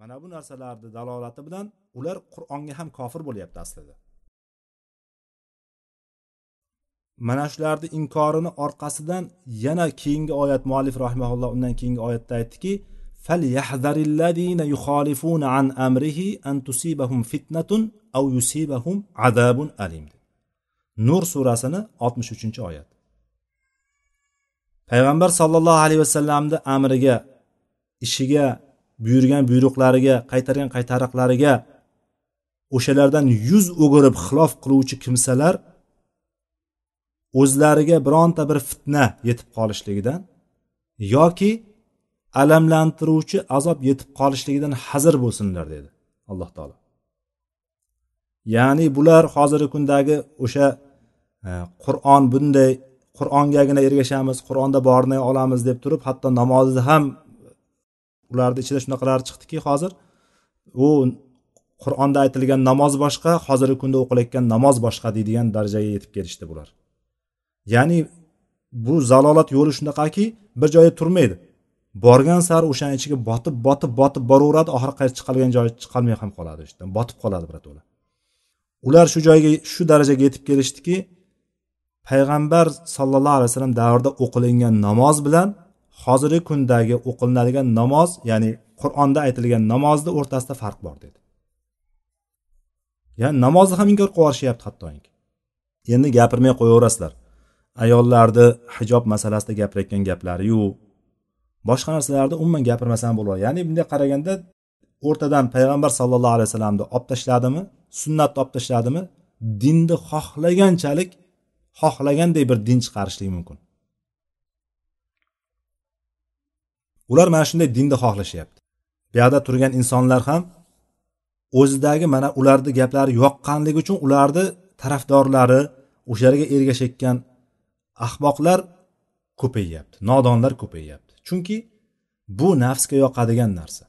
mana bu narsalarni dalolati bilan ular qur'onga ham kofir bo'lyapti aslida mana shularni inkorini orqasidan yana keyingi oyat muallif rahimaulloh undan keyingi oyatda aytdiki فليحذر الذين يخالفون عن أمره أن تصيبهم فتنة أو يصيبهم عذاب أليم nur surasini oltmish uchinchi oyat payg'ambar sollallohu alayhi vasallamni amriga ishiga buyurgan buyruqlariga qaytargan qaytariqlariga o'shalardan yuz o'girib xilof qiluvchi kimsalar o'zlariga bironta bir fitna yetib qolishligidan yoki alamlantiruvchi azob yetib qolishligidan hazir bo'lsinlar dedi alloh taolo. Ya'ni bular hozirgi kundagi o'sha e, qur'on bunday qur'ongagina ergashamiz qur'onda borini olamiz deb turib hatto namozni ham ularni ichida shunaqalar chiqdiki hozir u qur'onda aytilgan namoz boshqa hozirgi kunda o'qilayotgan namoz boshqa deydigan darajaga yetib kelishdi bular. Ya'ni bu zalolat yo'li shunaqaki bir joyda turmaydi. Borgan sari o'shani ichiga botib botib botib boraveradi oxiri qaytib chiqolgan joyi chiqolmay ham qoladi ishdan botib qoladi birato'la ular. Shu joyga shu darajaga yetib kelishdiki payg'ambar sallallohu alayhi vasallam davrida o'qilingan namoz bilan hozirgi kundagi o'qilinadigan namoz ya'ni qur'onda aytilgan namozni o'rtasida farq bor dedi. Ya'ni namozni ham inkor qilib yuborishyapti hattoki. Endi gapirmay qo'yaverasizlar. Ayollarni hijob masalasida gapirayotgan gaplariyu boshqa narsalarni umuman gapirmasam bo'ladi. Ya'ni bunday qaraganda o'rtadan payg'ambar sallallohu alayhi vasallamni olib tashladimi sunnatni olib tashladimi dinni xohlaganchalik xohlaganday bir din chiqarishlik mumkin. Ular mana shunday dinni xohlashyapti. Bu yoqda turgan insonlar ham o'zidagi mana ularni gaplari yoqqanligi uchun ularni tarafdorlari o'shalarga ergashayotgan ahmoqlar ko'payyapti nodonlar ko'payyapti chunki bu nafsga yoqadigan narsa.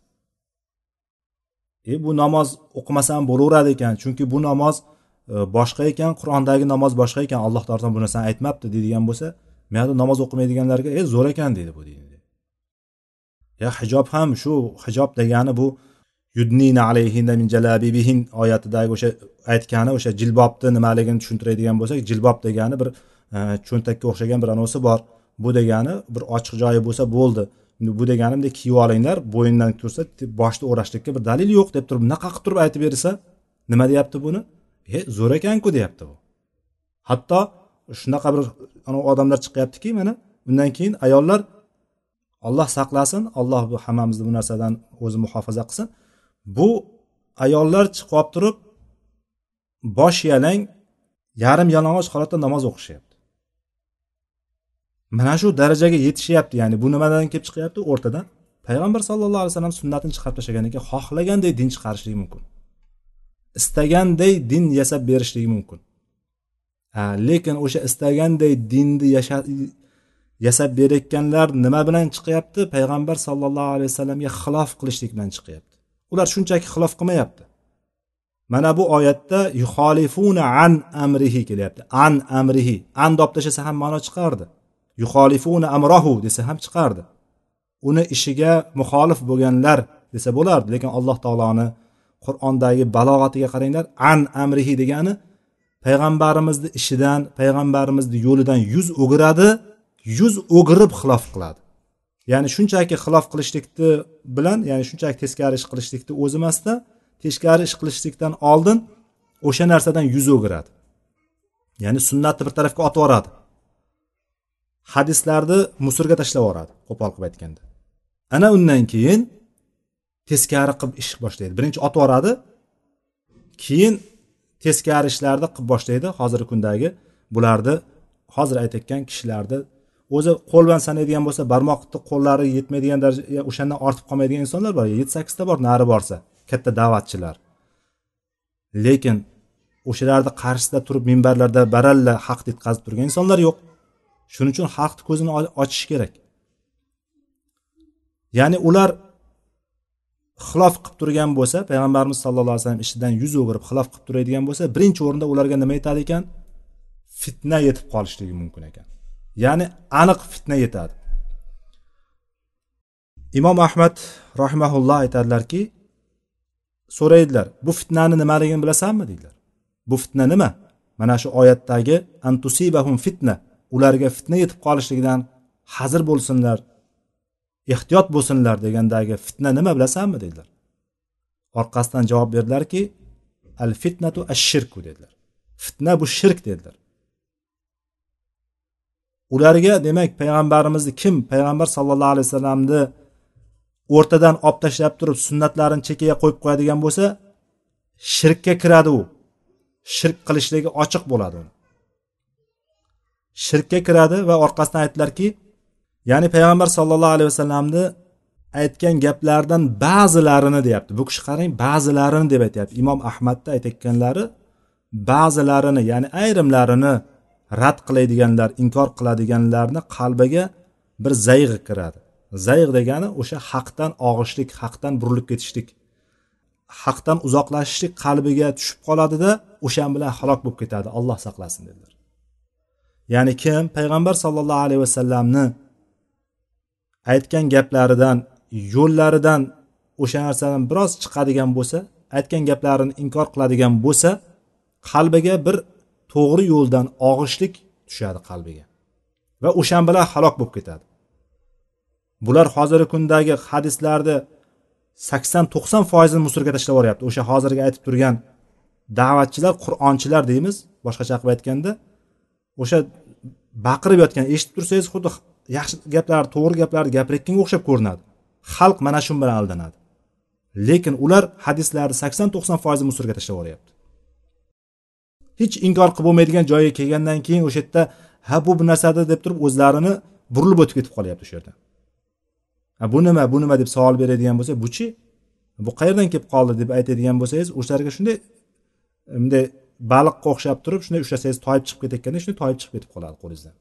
E bu namoz o'qimasam bo'laveradi ekan chunki bu namoz e, boshqa ekan qur'ondagi namoz boshqa ekan alloh taolo bu narsani aytmabdi deydigan bo'lsa bu yoqda namoz o'qimaydiganlarga e zo'r ekan deydi bu deydi ya hijob ham shu hijob degani bu yudnina alayhinda min jalabibihin oyatidagi o'sha aytgani o'sha jilbobni nimaligini tushuntiradigan bo'lsak jilbob degani bir e, cho'ntakka o'xshagan bir anavisi bor. Bu degani bir ochiq joyi bo'lsa bo'ldi. Bu degani bunday kiyib olinglar bo'yindan tursa boshni o'rashlikka bir dalil yo'q deb turib bunaqa qilib turib aytib bersa nima deyapti buni? E zo'r ekanku deyapti bu. Hatto shunaqa bir odamlar chiqyaptiki mana undan keyin ayollar olloh saqlasin alloh bu hammamizni bu narsadan o'zi muhofaza qilsin. Bu ayollar chiqib olib turib bosh yalang yarim yalang'och holatda namoz o'qishyapti. Mana shu darajaga yetishyapti ya'ni bu nimadan kelib chiqyapti? O'rtadan payg'ambar sallallohu alayhi vasallam sunnatini chiqarib tashlagan ekan xohlaganday din chiqarishligi mumkin. Istaganday din yasab berishligi mumkin. Lekin o'sha istaganday dinni yasab berayotganlar nima bilan chiqyapti? Payg'ambar sallallohu alayhi vasallamga xilof qilishlik bilan chiqyapti. Ular shunchaki xilof qilmayapti. Mana bu oyatda yuxolifuna an amrihi kelyapti. An amrihi. An deb tashlasa ham ma'no chiqardi. Yuxolifuna amrohu desa ham chiqardi. Uni ishiga muxolif bo'lganlar desa bo'lardi lekin alloh taoloni qur'ondagi balog'atiga qaranglar an amrihi degani payg'ambarimizni ishidan payg'ambarimizni yo'lidan yuz o'giradi yuz o'girib xilof qiladi. Ya'ni shunchaki xilof qilishlikni bilan ya'ni shunchaki teskari ish qilishlikni o'zi emasda teskari ish qilishlikdan oldin o'sha narsadan yuz o'giradi. Ya'ni sunnatni bir tarafga otib yuboradi. Hadislarni musurga tashlab yuboradi qo'pol qilib aytganda. Ana undan keyin teskari qilib ish boshlaydi. Birinchi otib yuboradi keyin teskari ishlarni qilib boshlaydi. Hozirgi kundagi bularni hozir aytayotgan kishilarni o'zi qo'l bilan sanaydigan bo'lsa barmoqni qo'llari yetmaydigan daraja o'shandan ortib qolmaydigan insonlar bor. Yetti sakkizta bor nari borsa katta da'vatchilar. Lekin o'shalarni qarshisida turib minbarlarda baralla haqni yetkazib turgan insonlar yo'q. Shuning uchun haqni ko'zini ochish kerak. Ya'ni ular xilof qilib turgan bo'lsa payg'ambarimiz sallallohu alayhi vasallam ishidan yuz o'girib xilof qilib turadigan bo'lsa birinchi o'rinda ularga nima yetadi ekan? Fitna yetib qolishligi mumkin ekan. Ya'ni aniq fitna yetadi. Imom ahmad rahimaulloh aytadilarki so'raydilar bu fitnani nimaligini bilasanmi? deydilar. Bu fitna nima? Mana shu oyatdagi antusibahum fitna ularga fitna yetib qolishligidan hazir bo'lsinlar ehtiyot bo'lsinlar degandagi fitna nima bilasanmi? dedilar orqasidan javob berdilarki al fitnatu ash shirku dedilar. Fitna bu shirk dedilar. Ularga demak payg'ambarimizni kim payg'ambar sallallohu alayhi vasallamni o'rtadan olib tashlab turib sunnatlarini chekkaga qo'yib qo'yadigan bo'lsa shirkka kiradi u. Shirk qilishligi ochiq bo'ladi shirkka kiradi va orqasidan aytdilarki ya'ni payg'ambar sallallohu alayhi vasallamni aytgan gaplaridan ba'zilarini deyapti. Bu kishi qarang ba'zilarini deb aytyapti. Imom ahmadni aytayotganlari ba'zilarini ya'ni ayrimlarini rad qiladiganlar inkor qiladiganlarni qalbiga bir zayg'i kiradi. Zayg degani o'sha haqdan og'ishlik haqdan burilib ketishlik. Haqdan uzoqlashishlik qalbiga tushib qoladida o'sha bilan halok bo'lib ketadi. Alloh saqlasin dedilar. Ya'ni kim payg'ambar sollallohu alayhi vasallamni aytgan gaplaridan yo'llaridan o'sha narsadan biroz chiqadigan bo'lsa aytgan gaplarini inkor qiladigan bo'lsa qalbiga bir to'g'ri yo'ldan og'ishlik tushadi qalbiga. Va o'shan bilan halok bo'lib ketadi. Bular hozirgi kundagi hadislarni sakson to'qson foizini musorga tashlab yuboryapti o'sha hozirgi aytib turgan da'vatchilar qur'onchilar deymiz boshqacha qilib aytganda o'sha baqirib yotgan eshitib tursangiz xuddi yaxshi gaplar to'g'ri gaplarni gapirayotganga o'xshab ko'rinadi. Xalq mana shu bilan aldanadi. Lekin ular hadislarni sakson to'qson foizi musorga tashlab yuboryapti hech inkor qilib bo'lmaydigan joyga kelgandan keyin o'sha yerda ha bu bir narsada deb turib o'zlarini burilib o'tib ketib qolyapti o'sha yerda. Bu nima bu nima deb savol beradigan bo'lsa buchi bu qayerdan kelib qoldi deb aytadigan bo'lsangiz o'shalarga shunday bunday baliqqa o'xshab turib shunday ushlasangiz toyib chiqib ketayotganda shunday toyib chiqib ketib qoladi qo'lingizdan.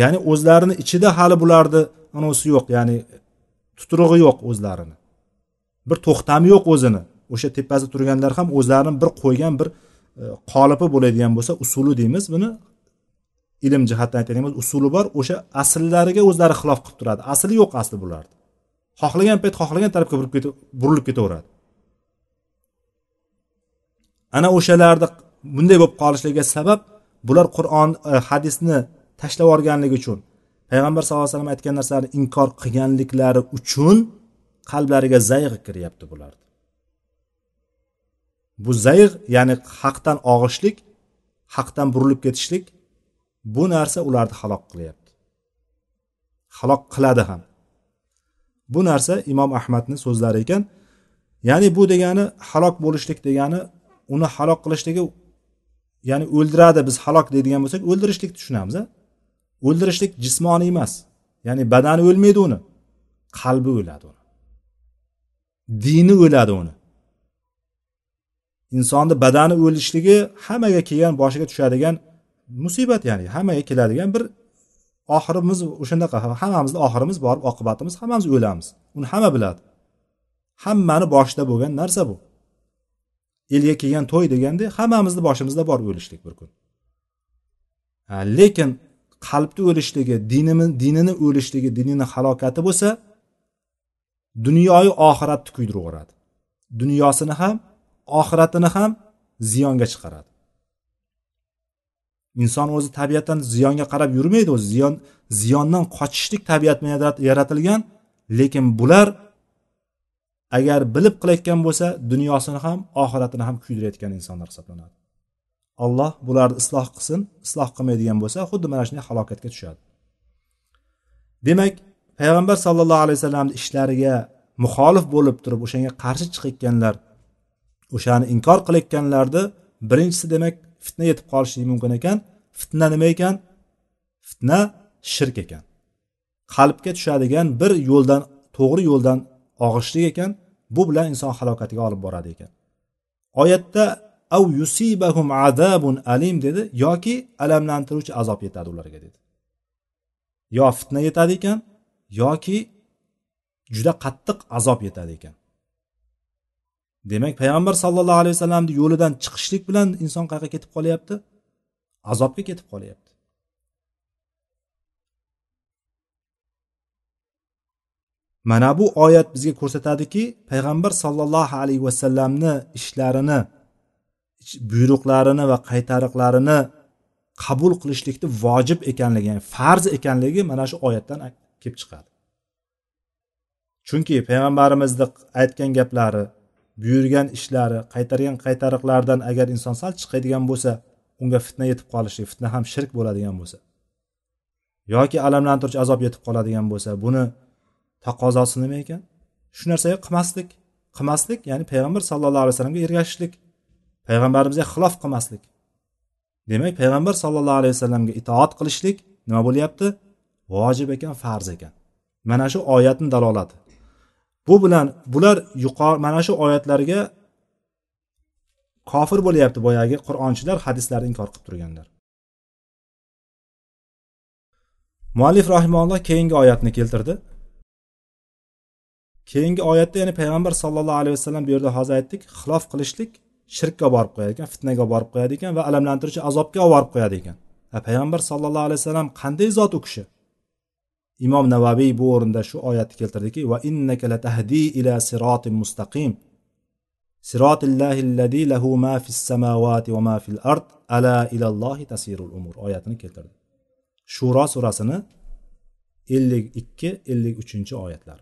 Ya'ni o'zlarini ichida hali bularni anavisi yo'q ya'ni tuturug'i yo'q o'zlarini. Bir to'xtami yo'q o'zini. O'sha tepasida turganlar ham o'zlarini bir qo'ygan bir e, qolipi bo'ladigan bo'lsa usuli deymiz. Buni ilm jihatdan aytadigan bo'lsa usuli bor. O'sha asllariga o'zlari xilof qilib turadi. Asli yo'q asli bularni. Xohlagan payt xohlagan tarafga burilib ketaveradi. Ana o'shalarni bunday bo'lib qolishligiga sabab bular qur'on e, hadisni tashlab yuborganligi uchun payg'ambar sallallohu alayhi vasallam aytgan narsalarni inkor qilganliklari uchun qalblariga zayg'i kiryapti bular bu zayiq ya'ni haqdan og'ishlik haqdan burilib ketishlik bu narsa ularni halok qilyapti. Halok qiladi ham. Bu narsa imom ahmadni so'zlari ekan ya'ni bu degani halok bo'lishlik degani uni halok qilishligi ya'ni o'ldiradi biz halok deydigan bo'lsak o'ldirishlikni tushunamiz o'ldirishlik jismoniy emas ya'ni badani o'lmaydi uni qalbi o'ladi uni dini o'ladi uni. Insonni badani o'lishligi hammaga kelgan boshiga tushadigan musibat ya'ni hammaga keladigan bir oxirimiz o'shanaqa hammamizni oxirimiz bor oqibatimiz hammamiz o'lamiz. Uni hamma biladi. Hammani boshida bo'lgan narsa bu. Elga kelgan to'y deganda hammamizni boshimizda bor o'lishlik bir kun. Lekin qalbni o'lishligi dinini dinini o'lishligi dinini halokati bo'lsa dunyoyu oxiratni kuydirib yuboradi. Dunyosini ham oxiratini ham ziyonga chiqaradi. Inson o'zi tabiatdan ziyonga qarab yurmaydi o'zi ziyon ziyondan qochishlik tabiat bilan yaratilgan lekin bular agar bilib qilayotgan bo'lsa dunyosini ham oxiratini ham kuydirayotgan insonlar hisoblanadi. Alloh bularni isloh qilsin isloh qilmaydigan bo'lsa xuddi mana shunday halokatga tushadi. Demak payg'ambar sallallohu alayhi vasallamni ishlariga muxolif bo'lib turib o'shanga qarshi chiqayotganlar o'shani inkor qilayotganlarni birinchisi demak fitna yetib qolishligi mumkin ekan. Fitna nima ekan? Fitna shirk ekan. Qalbga tushadigan bir yo'ldan to'g'ri yo'ldan og'ishlik ekan. Bu bilan inson halokatiga olib boradi ekan. Oyatda av yusibahum azabun alim dedi. Yoki alamlantiruvchi azob yetadi ularga dedi. Yo fitna yetadi ekan yoki juda qattiq azob yetadi ekan. Demak payg'ambar sallallohu alayhi vasallamni yo'lidan chiqishlik bilan inson qayerga ketib qolyapti? Azobga ketib qolyapti. Mana bu oyat bizga ko'rsatadiki payg'ambar sollallohu alayhi vasallamni ishlarini buyruqlarini va qaytariqlarini qabul qilishlikni vojib ekanligi ya'ni farz ekanligi mana shu oyatdan kelib chiqadi. Chunki payg'ambarimizni aytgan gaplari buyurgan ishlari qaytargan qaytariqlaridan agar inson sal chiqadigan bo'lsa unga fitna yetib qolishi fitna ham shirk bo'ladigan bo'lsa yoki alamlantiruvchi azob yetib qoladigan bo'lsa buni taqozosi nima ekan? Shu narsaga qilmaslik. Qilmaslik ya'ni payg'ambar sallallohu alayhi vasallamga ergashishlik. Payg'ambarimizga xilof qilmaslik. Demak payg'ambar sallallohu alayhi vasallamga itoat qilishlik nima bo'lyapti? Vojib ekan farz ekan. Mana shu oyatni dalolati. Bu bilan bular yuqori mana shu oyatlarga kofir bo'lyapti boyagi qur'onchilar hadislarni inkor qilib turganlar. Muallif rahimalloh keyingi oyatni keltirdi. Keyingi oyatda ya'ni payg'ambar sallallohu alayhi vasallam bu yerda hozir aytdik xilof qilishlik shirkka borib qo'yadi ekan fitnaga borib qo'yadi ekan va alamlantiruvchi azobga olib borib qo'yadi ekan. Payg'ambar sallallohu alayhi vasallam qanday zot u kishi? Imom navaviy bu o'rinda shu oyatni keltirdiki va innaka latahdi ila sirotin mustaqim. Sirotillahi lahu ma fis samawati va ma fil ard ala ilallohi tasirul umur. Oyatini keltirdi. Shuro surasini ellik ikki ellik uchinchi oyatlar.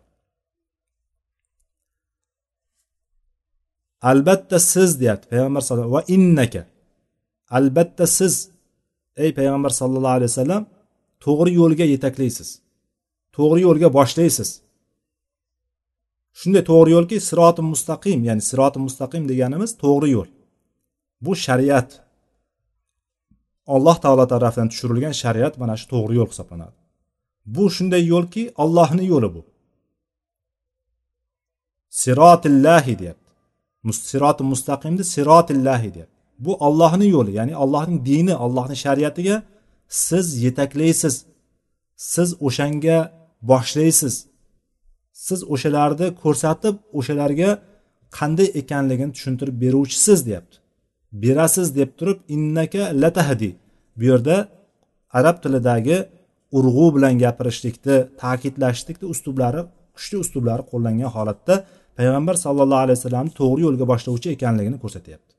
Albatta siz deyapti payg'ambar sallallohu va innaka. Albatta siz ey payg'ambar sallallohu alayhi vasallam to'g'ri yo'lga yetaklaysiz to'g'ri yo'lga boshlaysiz. Shunday to'g'ri yo'lki siroti mustaqim ya'ni siroti mustaqim deganimiz to'g'ri yo'l. Bu shariat. Alloh taolo tarafidan tushirilgan shariat mana shu to'g'ri yo'l hisoblanadi. Bu shunday yo'lki ollohni yo'li bu. Sirotillahi deyapti. Siroti mustaqimni sirotillahi deyapti. Bu ollohni yo'li ya'ni allohning dini allohni shariatiga siz yetaklaysiz siz o'shanga boshlaysiz. Siz o'shalarni ko'rsatib o'shalarga qanday ekanligini tushuntirib beruvchisiz deyapti. Berasiz deb turib innaka latahdi. Bu yerda arab tilidagi urg'u bilan gapirishlikni ta'kidlashlikni uslublari kuchli uslublari qo'llangan holatda payg'ambar sallallohu alayhi vasallamni to'g'ri yo'lga boshlovchi ekanligini ko'rsatyapti.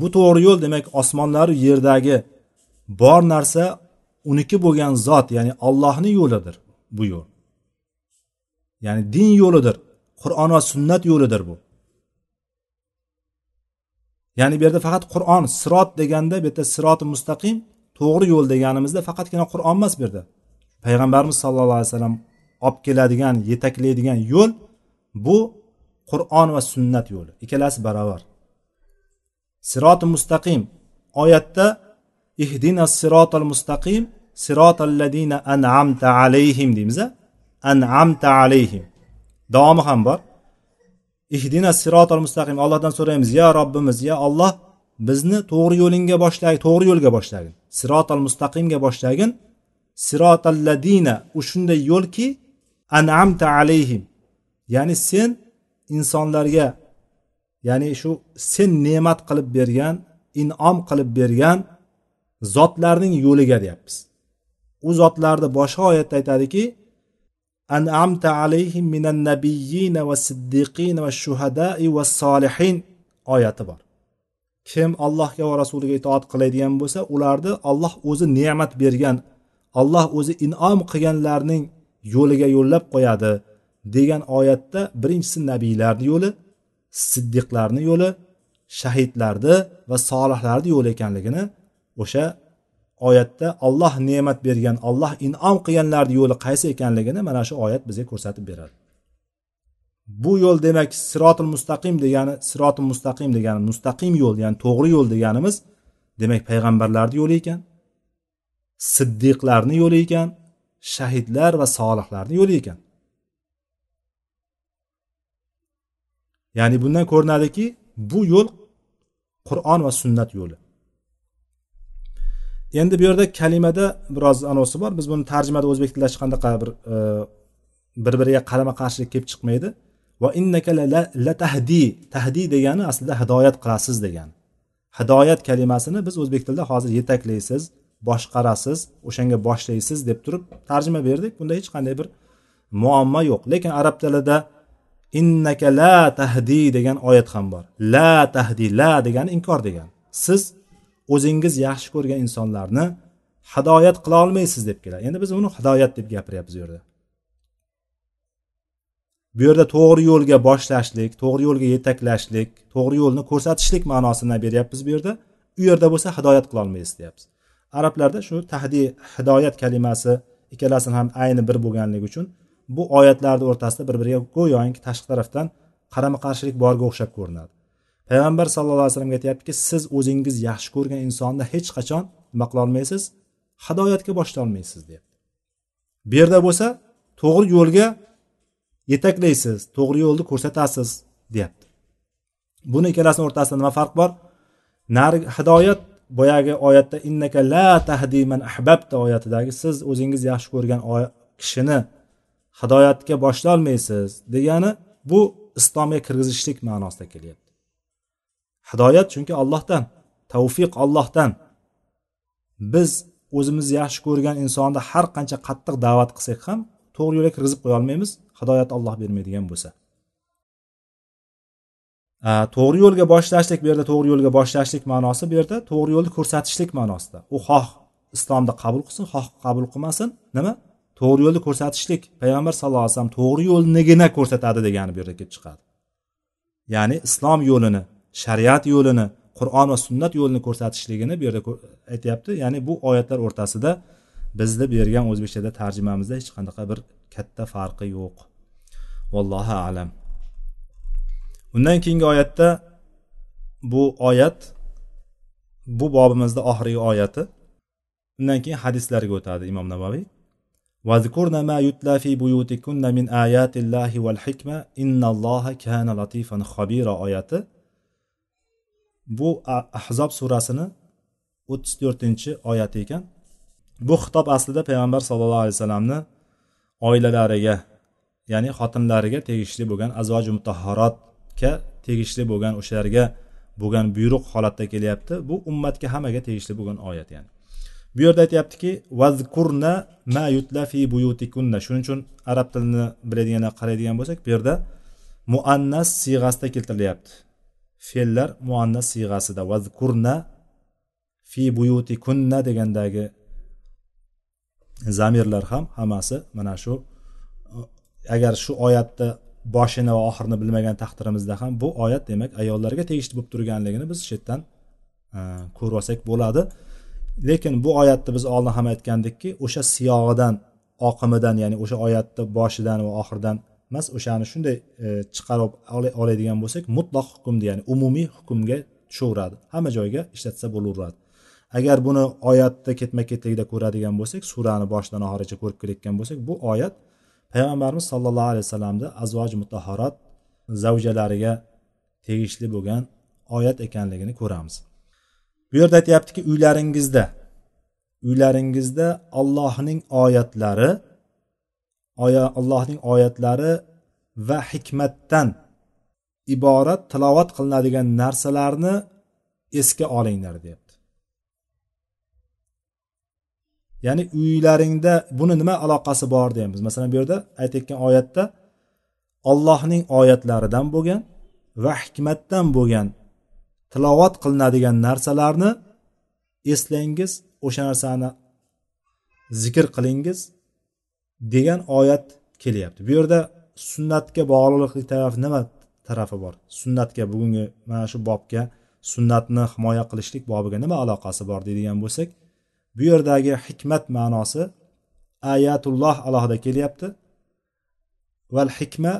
Bu to'g'ri yo'l demak osmonlaru yerdagi bor narsa uniki bo'lgan zot ya'ni allohni yo'lidir bu yo'l. Ya'ni din yo'lidir qur'on va sunnat yo'lidir bu. Ya'ni bu yerda faqat qur'on sirot deganda bu yerda siroti mustaqim to'g'ri yo'l deganimizda faqatgina qur'on emas bu yerda. Payg'ambarimiz sallallohu alayhi vasallam olib keladigan yetaklaydigan yo'l bu qur'on va sunnat yo'li. Ikkalasi barobar siroti mustaqim oyatda ihdina sirotal mustaqim sirotal ladina an'amta alayhim deymiz an'amta alayhim. Davomi ham bor. Ihdina sirotal mustaqim allohdan so'raymiz ya robbimiz ya olloh bizni to'g'ri yo'lingga boshlagin to'g'ri yo'lga boshlagin. Sirotal mustaqimga boshlagin. Sirotal ladina u shunday yo'lki an'amta alayhim. Ya'ni sen insonlarga ya'ni shu sen ne'mat qilib bergan inom qilib bergan zotlarning yo'liga deyapmiz u zotlarni boshqa oyatda aytadiki an'amta alayhim minan nabiyyina va siddiqin va shuhadai va solihin oyati bor. Kim allohga va rasuliga itoat qiladigan bo'lsa ularni olloh o'zi ne'mat bergan olloh o'zi inom qilganlarning yo'liga yo'llab qo'yadi degan oyatda birinchisi nabiylarni yo'li siddiqlarni yo'li shahidlarni va solihlarni yo'li ekanligini o'sha oyatda olloh ne'mat bergan olloh inom qilganlarni yo'li qaysi ekanligini mana shu oyat bizga ko'rsatib beradi. Bu yo'l demak sirotil mustaqim degani sirotil mustaqim degani mustaqim yo'l ya'ni to'g'ri yo'l deganimiz demak payg'ambarlarni yo'li ekan siddiqlarni yo'li ekan shahidlar va solihlarni yo'li ekan. Ya'ni bundan ko'rinadiki bu yo'l qur'on va sunnat yo'li. Endi bu yerda kalimada biroz anosi bor. Biz buni tarjimada o'zbek tilida hech qanaqa bir e, bir biriga qarama qarshilik kelib chiqmaydi. Va innaka la tahdi tahdi degani aslida hidoyat qilasiz degani. Hidoyat kalimasini biz o'zbek tilida hozir yetaklaysiz boshqarasiz o'shanga boshlaysiz deb turib tarjima berdik. Bunda hech qanday bir muammo yo'q. Lekin arab tilida innaka la tahdi degan oyat ham bor. La tahdi la degani inkor degani. Siz o'zingiz yaxshi ko'rgan insonlarni hidoyat qila olmaysiz deb keladi. Endi biz uni hidoyat deb gapiryapmiz bu yerda. Bu yerda to'g'ri yo'lga boshlashlik to'g'ri yo'lga yetaklashlik to'g'ri yo'lni ko'rsatishlik ma'nosini beryapmiz bu yerda. U yerda bo'lsa hidoyat qilolmaysiz deyapmiz. Arablarda shu tahdi hidoyat kalimasi ikkalasini ham ayni bir bo'lganligi uchun bu oyatlarni o'rtasida bir biriga go'yoki tashqi tarafdan qarama qarshilik borga o'xshab ko'rinadi. Payg'ambar sallallohu alayhi vasallam aytyaptiki siz o'zingiz yaxshi ko'rgan insonni hech qachon nima qilolmaysiz hidoyatga boshlolmaysiz deyapti. Bu yerda bo'lsa to'g'ri yo'lga yetaklaysiz to'g'ri yo'lni ko'rsatasiz deyapti. Buni ikkalasini o'rtasida nima farq bor? Narigi hidoyat boyagi oyatda innaka la tahdiman ahbabta oyatidagi siz o'zingiz yaxshi ko'rgan kishini hidoyatga boshlolmaysiz degani bu islomga kirgizishlik ma'nosida kelyapti. Hidoyat chunki ollohdan tavfiq ollohdan biz o'zimiz yaxshi ko'rgan insonni har qancha qattiq da'vat qilsak ham to'g'ri yo'lga kirgizib qo'ya olmaymiz hidoyat olloh bermaydigan bo'lsa. To'g'ri yo'lga boshlashlik bu yerda to'g'ri yo'lga boshlashlik ma'nosi bu yerda to'g'ri yo'lni ko'rsatishlik ma'nosida. U xoh islomni qabul qilsin xoh qabul qilmasin. Nima? To'g'ri yo'lni ko'rsatishlik. Payg'ambar sallallohu alayhi vasallam to'g'ri yo'lnigina ko'rsatadi degani bu yerda kelib chiqadi. Ya'ni islom yo'lini shariat yo'lini qur'on va sunnat yo'lini ko'rsatishligini bu yerda aytyapti ya'ni bu oyatlar o'rtasida bizni bergan o'zbekchada tarjimamizda hech qanaqa bir katta farqi yo'q vallohu alam undan keyingi oyatda bu oyat bu bobimizda oxirgi oyati undan keyin hadislarga o'tadi imom navoiy واذكرن ما يتلى في بيوتكن من آيات الله والحكمة إن الله كان لطيفا خبيرا oyati Bu ahzob surasini o'ttiz to'rtinchi oyati ekan. Bu xitob aslida payg'ambar sallallohu alayhi vasallamni oilalariga ya'ni xotinlariga tegishli bo'lgan azvoji mutahharotga tegishli bo'lgan o'shalarga bo'lgan buyruq holatda kelyapti. Bu ummatga hammaga tegishli bo'lgan oyat ya'ni. Bu yerda aytyaptiki vazkurna ma yutla fi buyutikunna. Shuning uchun arab tilini biladiganlar qaraydigan bo'lsak bu yerda muannas siyg'asida keltirilyapti. Fe'llar muannas siyg'asida vazkurna fi buyuti kunna degandagi zamirlar ham hammasi mana shu agar shu oyatni boshini va oxirini bilmagan taqdirimizda ham bu oyat demak ayollarga tegishli bo'lib turganligini biz shu yerdan e, ko'rib olsak bo'ladi. Lekin bu oyatni biz oldin ham aytgandikki o'sha siyog'idan oqimidan ya'ni o'sha oyatni boshidan va oxiridan emas o'shani shunday e, chiqarib oladigan bo'lsak mutloq hukmni ya'ni umumiy hukmga tushaveradi. Hamma joyga ishlatsa bo'laveradi. Agar buni oyatda ketma ketlikda ko'radigan bo'lsak surani boshidan oxirigacha ko'rib kelayotgan bo'lsak bu oyat payg'ambarimiz sollallohu alayhi vasallamni azvoj mutahorat zavjalariga tegishli bo'lgan oyat ekanligini ko'ramiz. Bu yerda aytyaptiki uylaringizda uylaringizda ollohning oyatlari allohning oyatlari va hikmatdan iborat tilovat qilinadigan narsalarni esga olinglar deyapti. Ya'ni uylaringda buni nima aloqasi bor deymiz. Masalan bu yerda aytayotgan oyatda ollohning oyatlaridan bo'lgan va hikmatdan bo'lgan tilovat qilinadigan narsalarni eslangiz o'sha narsani zikr qilingiz degan oyat kelyapti. Bu yerda sunnatga bog'liqlik tarafi nima tarafi bor? Sunnatga bugungi mana shu bobga sunnatni himoya qilishlik bobiga nima aloqasi bor deydigan bo'lsak bu yerdagi hikmat ma'nosi ayatulloh alohida kelyapti. Val hikma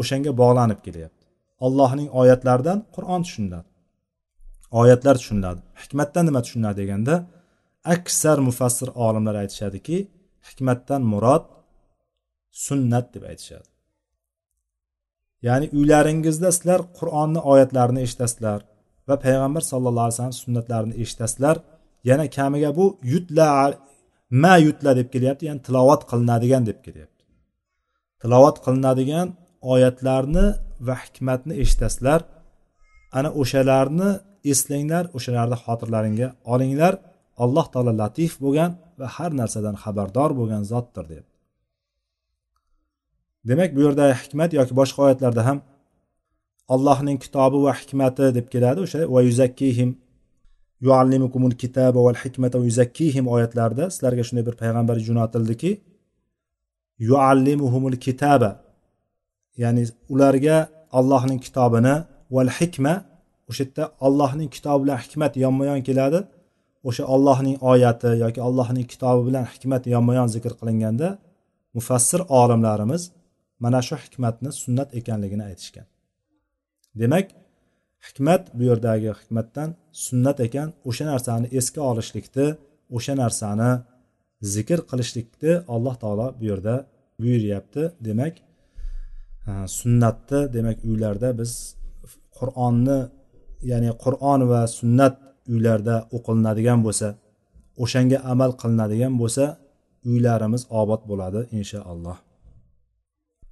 o'shanga bog'lanib kelyapti. Allohning oyatlaridan qur'on tushuniladi. Oyatlar tushuniladi. Hikmatdan nima tushuniladi deganda aksar mufassir olimlar aytishadiki hikmatdan murod sunnat deb aytishadi. Ya'ni uylaringizda sizlar qur'onni oyatlarini eshitasizlar va payg'ambar sallallohu alayhi vasallam sunnatlarini eshitasizlar. Yana kamiga bu yutla ma yutla deb kelyapti ya'ni tilovat qilinadigan deb kelyapti. Tilovat qilinadigan oyatlarni va hikmatni eshitasizlar. Ana o'shalarni eslanglar o'shalarni xotirlaringga olinglar. Alloh taolo latif bo'lgan va har narsadan xabardor bo'lgan zotdir deb. Demak bu yerda hikmat yoki boshqa oyatlarda ham allohning kitobi va hikmati deb keladi o'sha va yuzakkihim yuallimukumul kitaba val hikmata yuzakkihim oyatlarida sizlarga shunday bir payg'ambar jo'natildiki yuallimuhumul kitaba ya'ni ularga allohning kitobini val hikma o'sha yerda allohning kitobi bilan hikmat yonma yon keladi. O'sha ollohning oyati yoki allohning kitobi bilan hikmat yonma yon zikr qilinganda mufassir olimlarimiz mana shu hikmatni sunnat ekanligini aytishgan. Demak hikmat bu yerdagi hikmatdan sunnat ekan o'sha narsani esga olishlikni o'sha narsani zikr qilishlikni alloh taolo bu yerda buyuryapti. Demak sunnatni demak uylarda biz qur'onni ya'ni qur'on va sunnat uylarda o'qilinadigan bo'lsa o'shanga amal qilinadigan bo'lsa uylarimiz obod bo'ladi inshaalloh.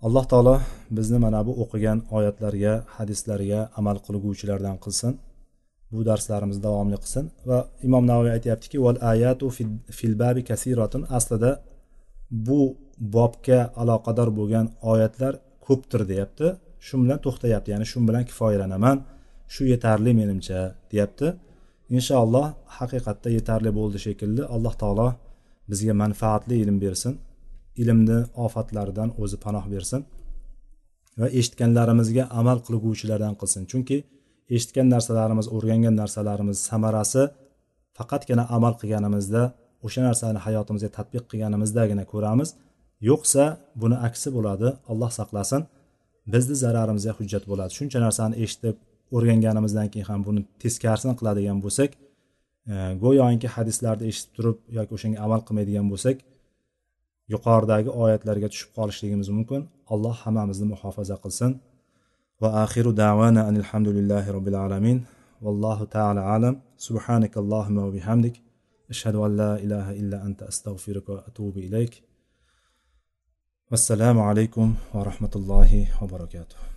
Alloh taolo bizni mana bu o'qigan oyatlarga hadislarga amal qilguvchilardan qilsin. Bu darslarimiz davomli qilsin va imom navoiy aytyaptiki val ayatu fil babi kasiratun. Aslida bu bobga aloqador bo'lgan oyatlar ko'pdir deyapti. Shu bilan to'xtayapti ya'ni shu bilan kifoyalanaman shu yetarli menimcha deyapti. Inshaalloh haqiqatda yetarli bo'ldi shekilli alloh taolo bizga manfaatli ilm bersin ilmni ofatlaridan o'zi panoh bersin va eshitganlarimizga amal qilguvchilardan qilsin. Chunki eshitgan narsalarimiz o'rgangan narsalarimiz samarasi faqatgina amal qilganimizda o'sha narsani hayotimizga tadbiq qilganimizdagina ko'ramiz. Yo'qsa buni aksi bo'ladi alloh saqlasin bizni zararimizga hujjat bo'ladi. Shuncha narsani eshitib o'rganganimizdan keyin ham buni teskarisini qiladigan bo'lsak e, go'yoki hadislarni eshitib turib yoki o'shanga amal qilmaydigan bo'lsak yuqoridagi oyatlarga tushib qolishligimiz mumkin. Alloh hammamizni muhofaza qilsin. Va axiru davana alhamdulillahi robbil alamin. Vallohu taala alam. Subhanak allohumma va bihamdik. Ashhadu an la ilaha illa anta astag'firuka va atubu ilayk. Vassalomu alaykum va rahmatullohi va barakatuh.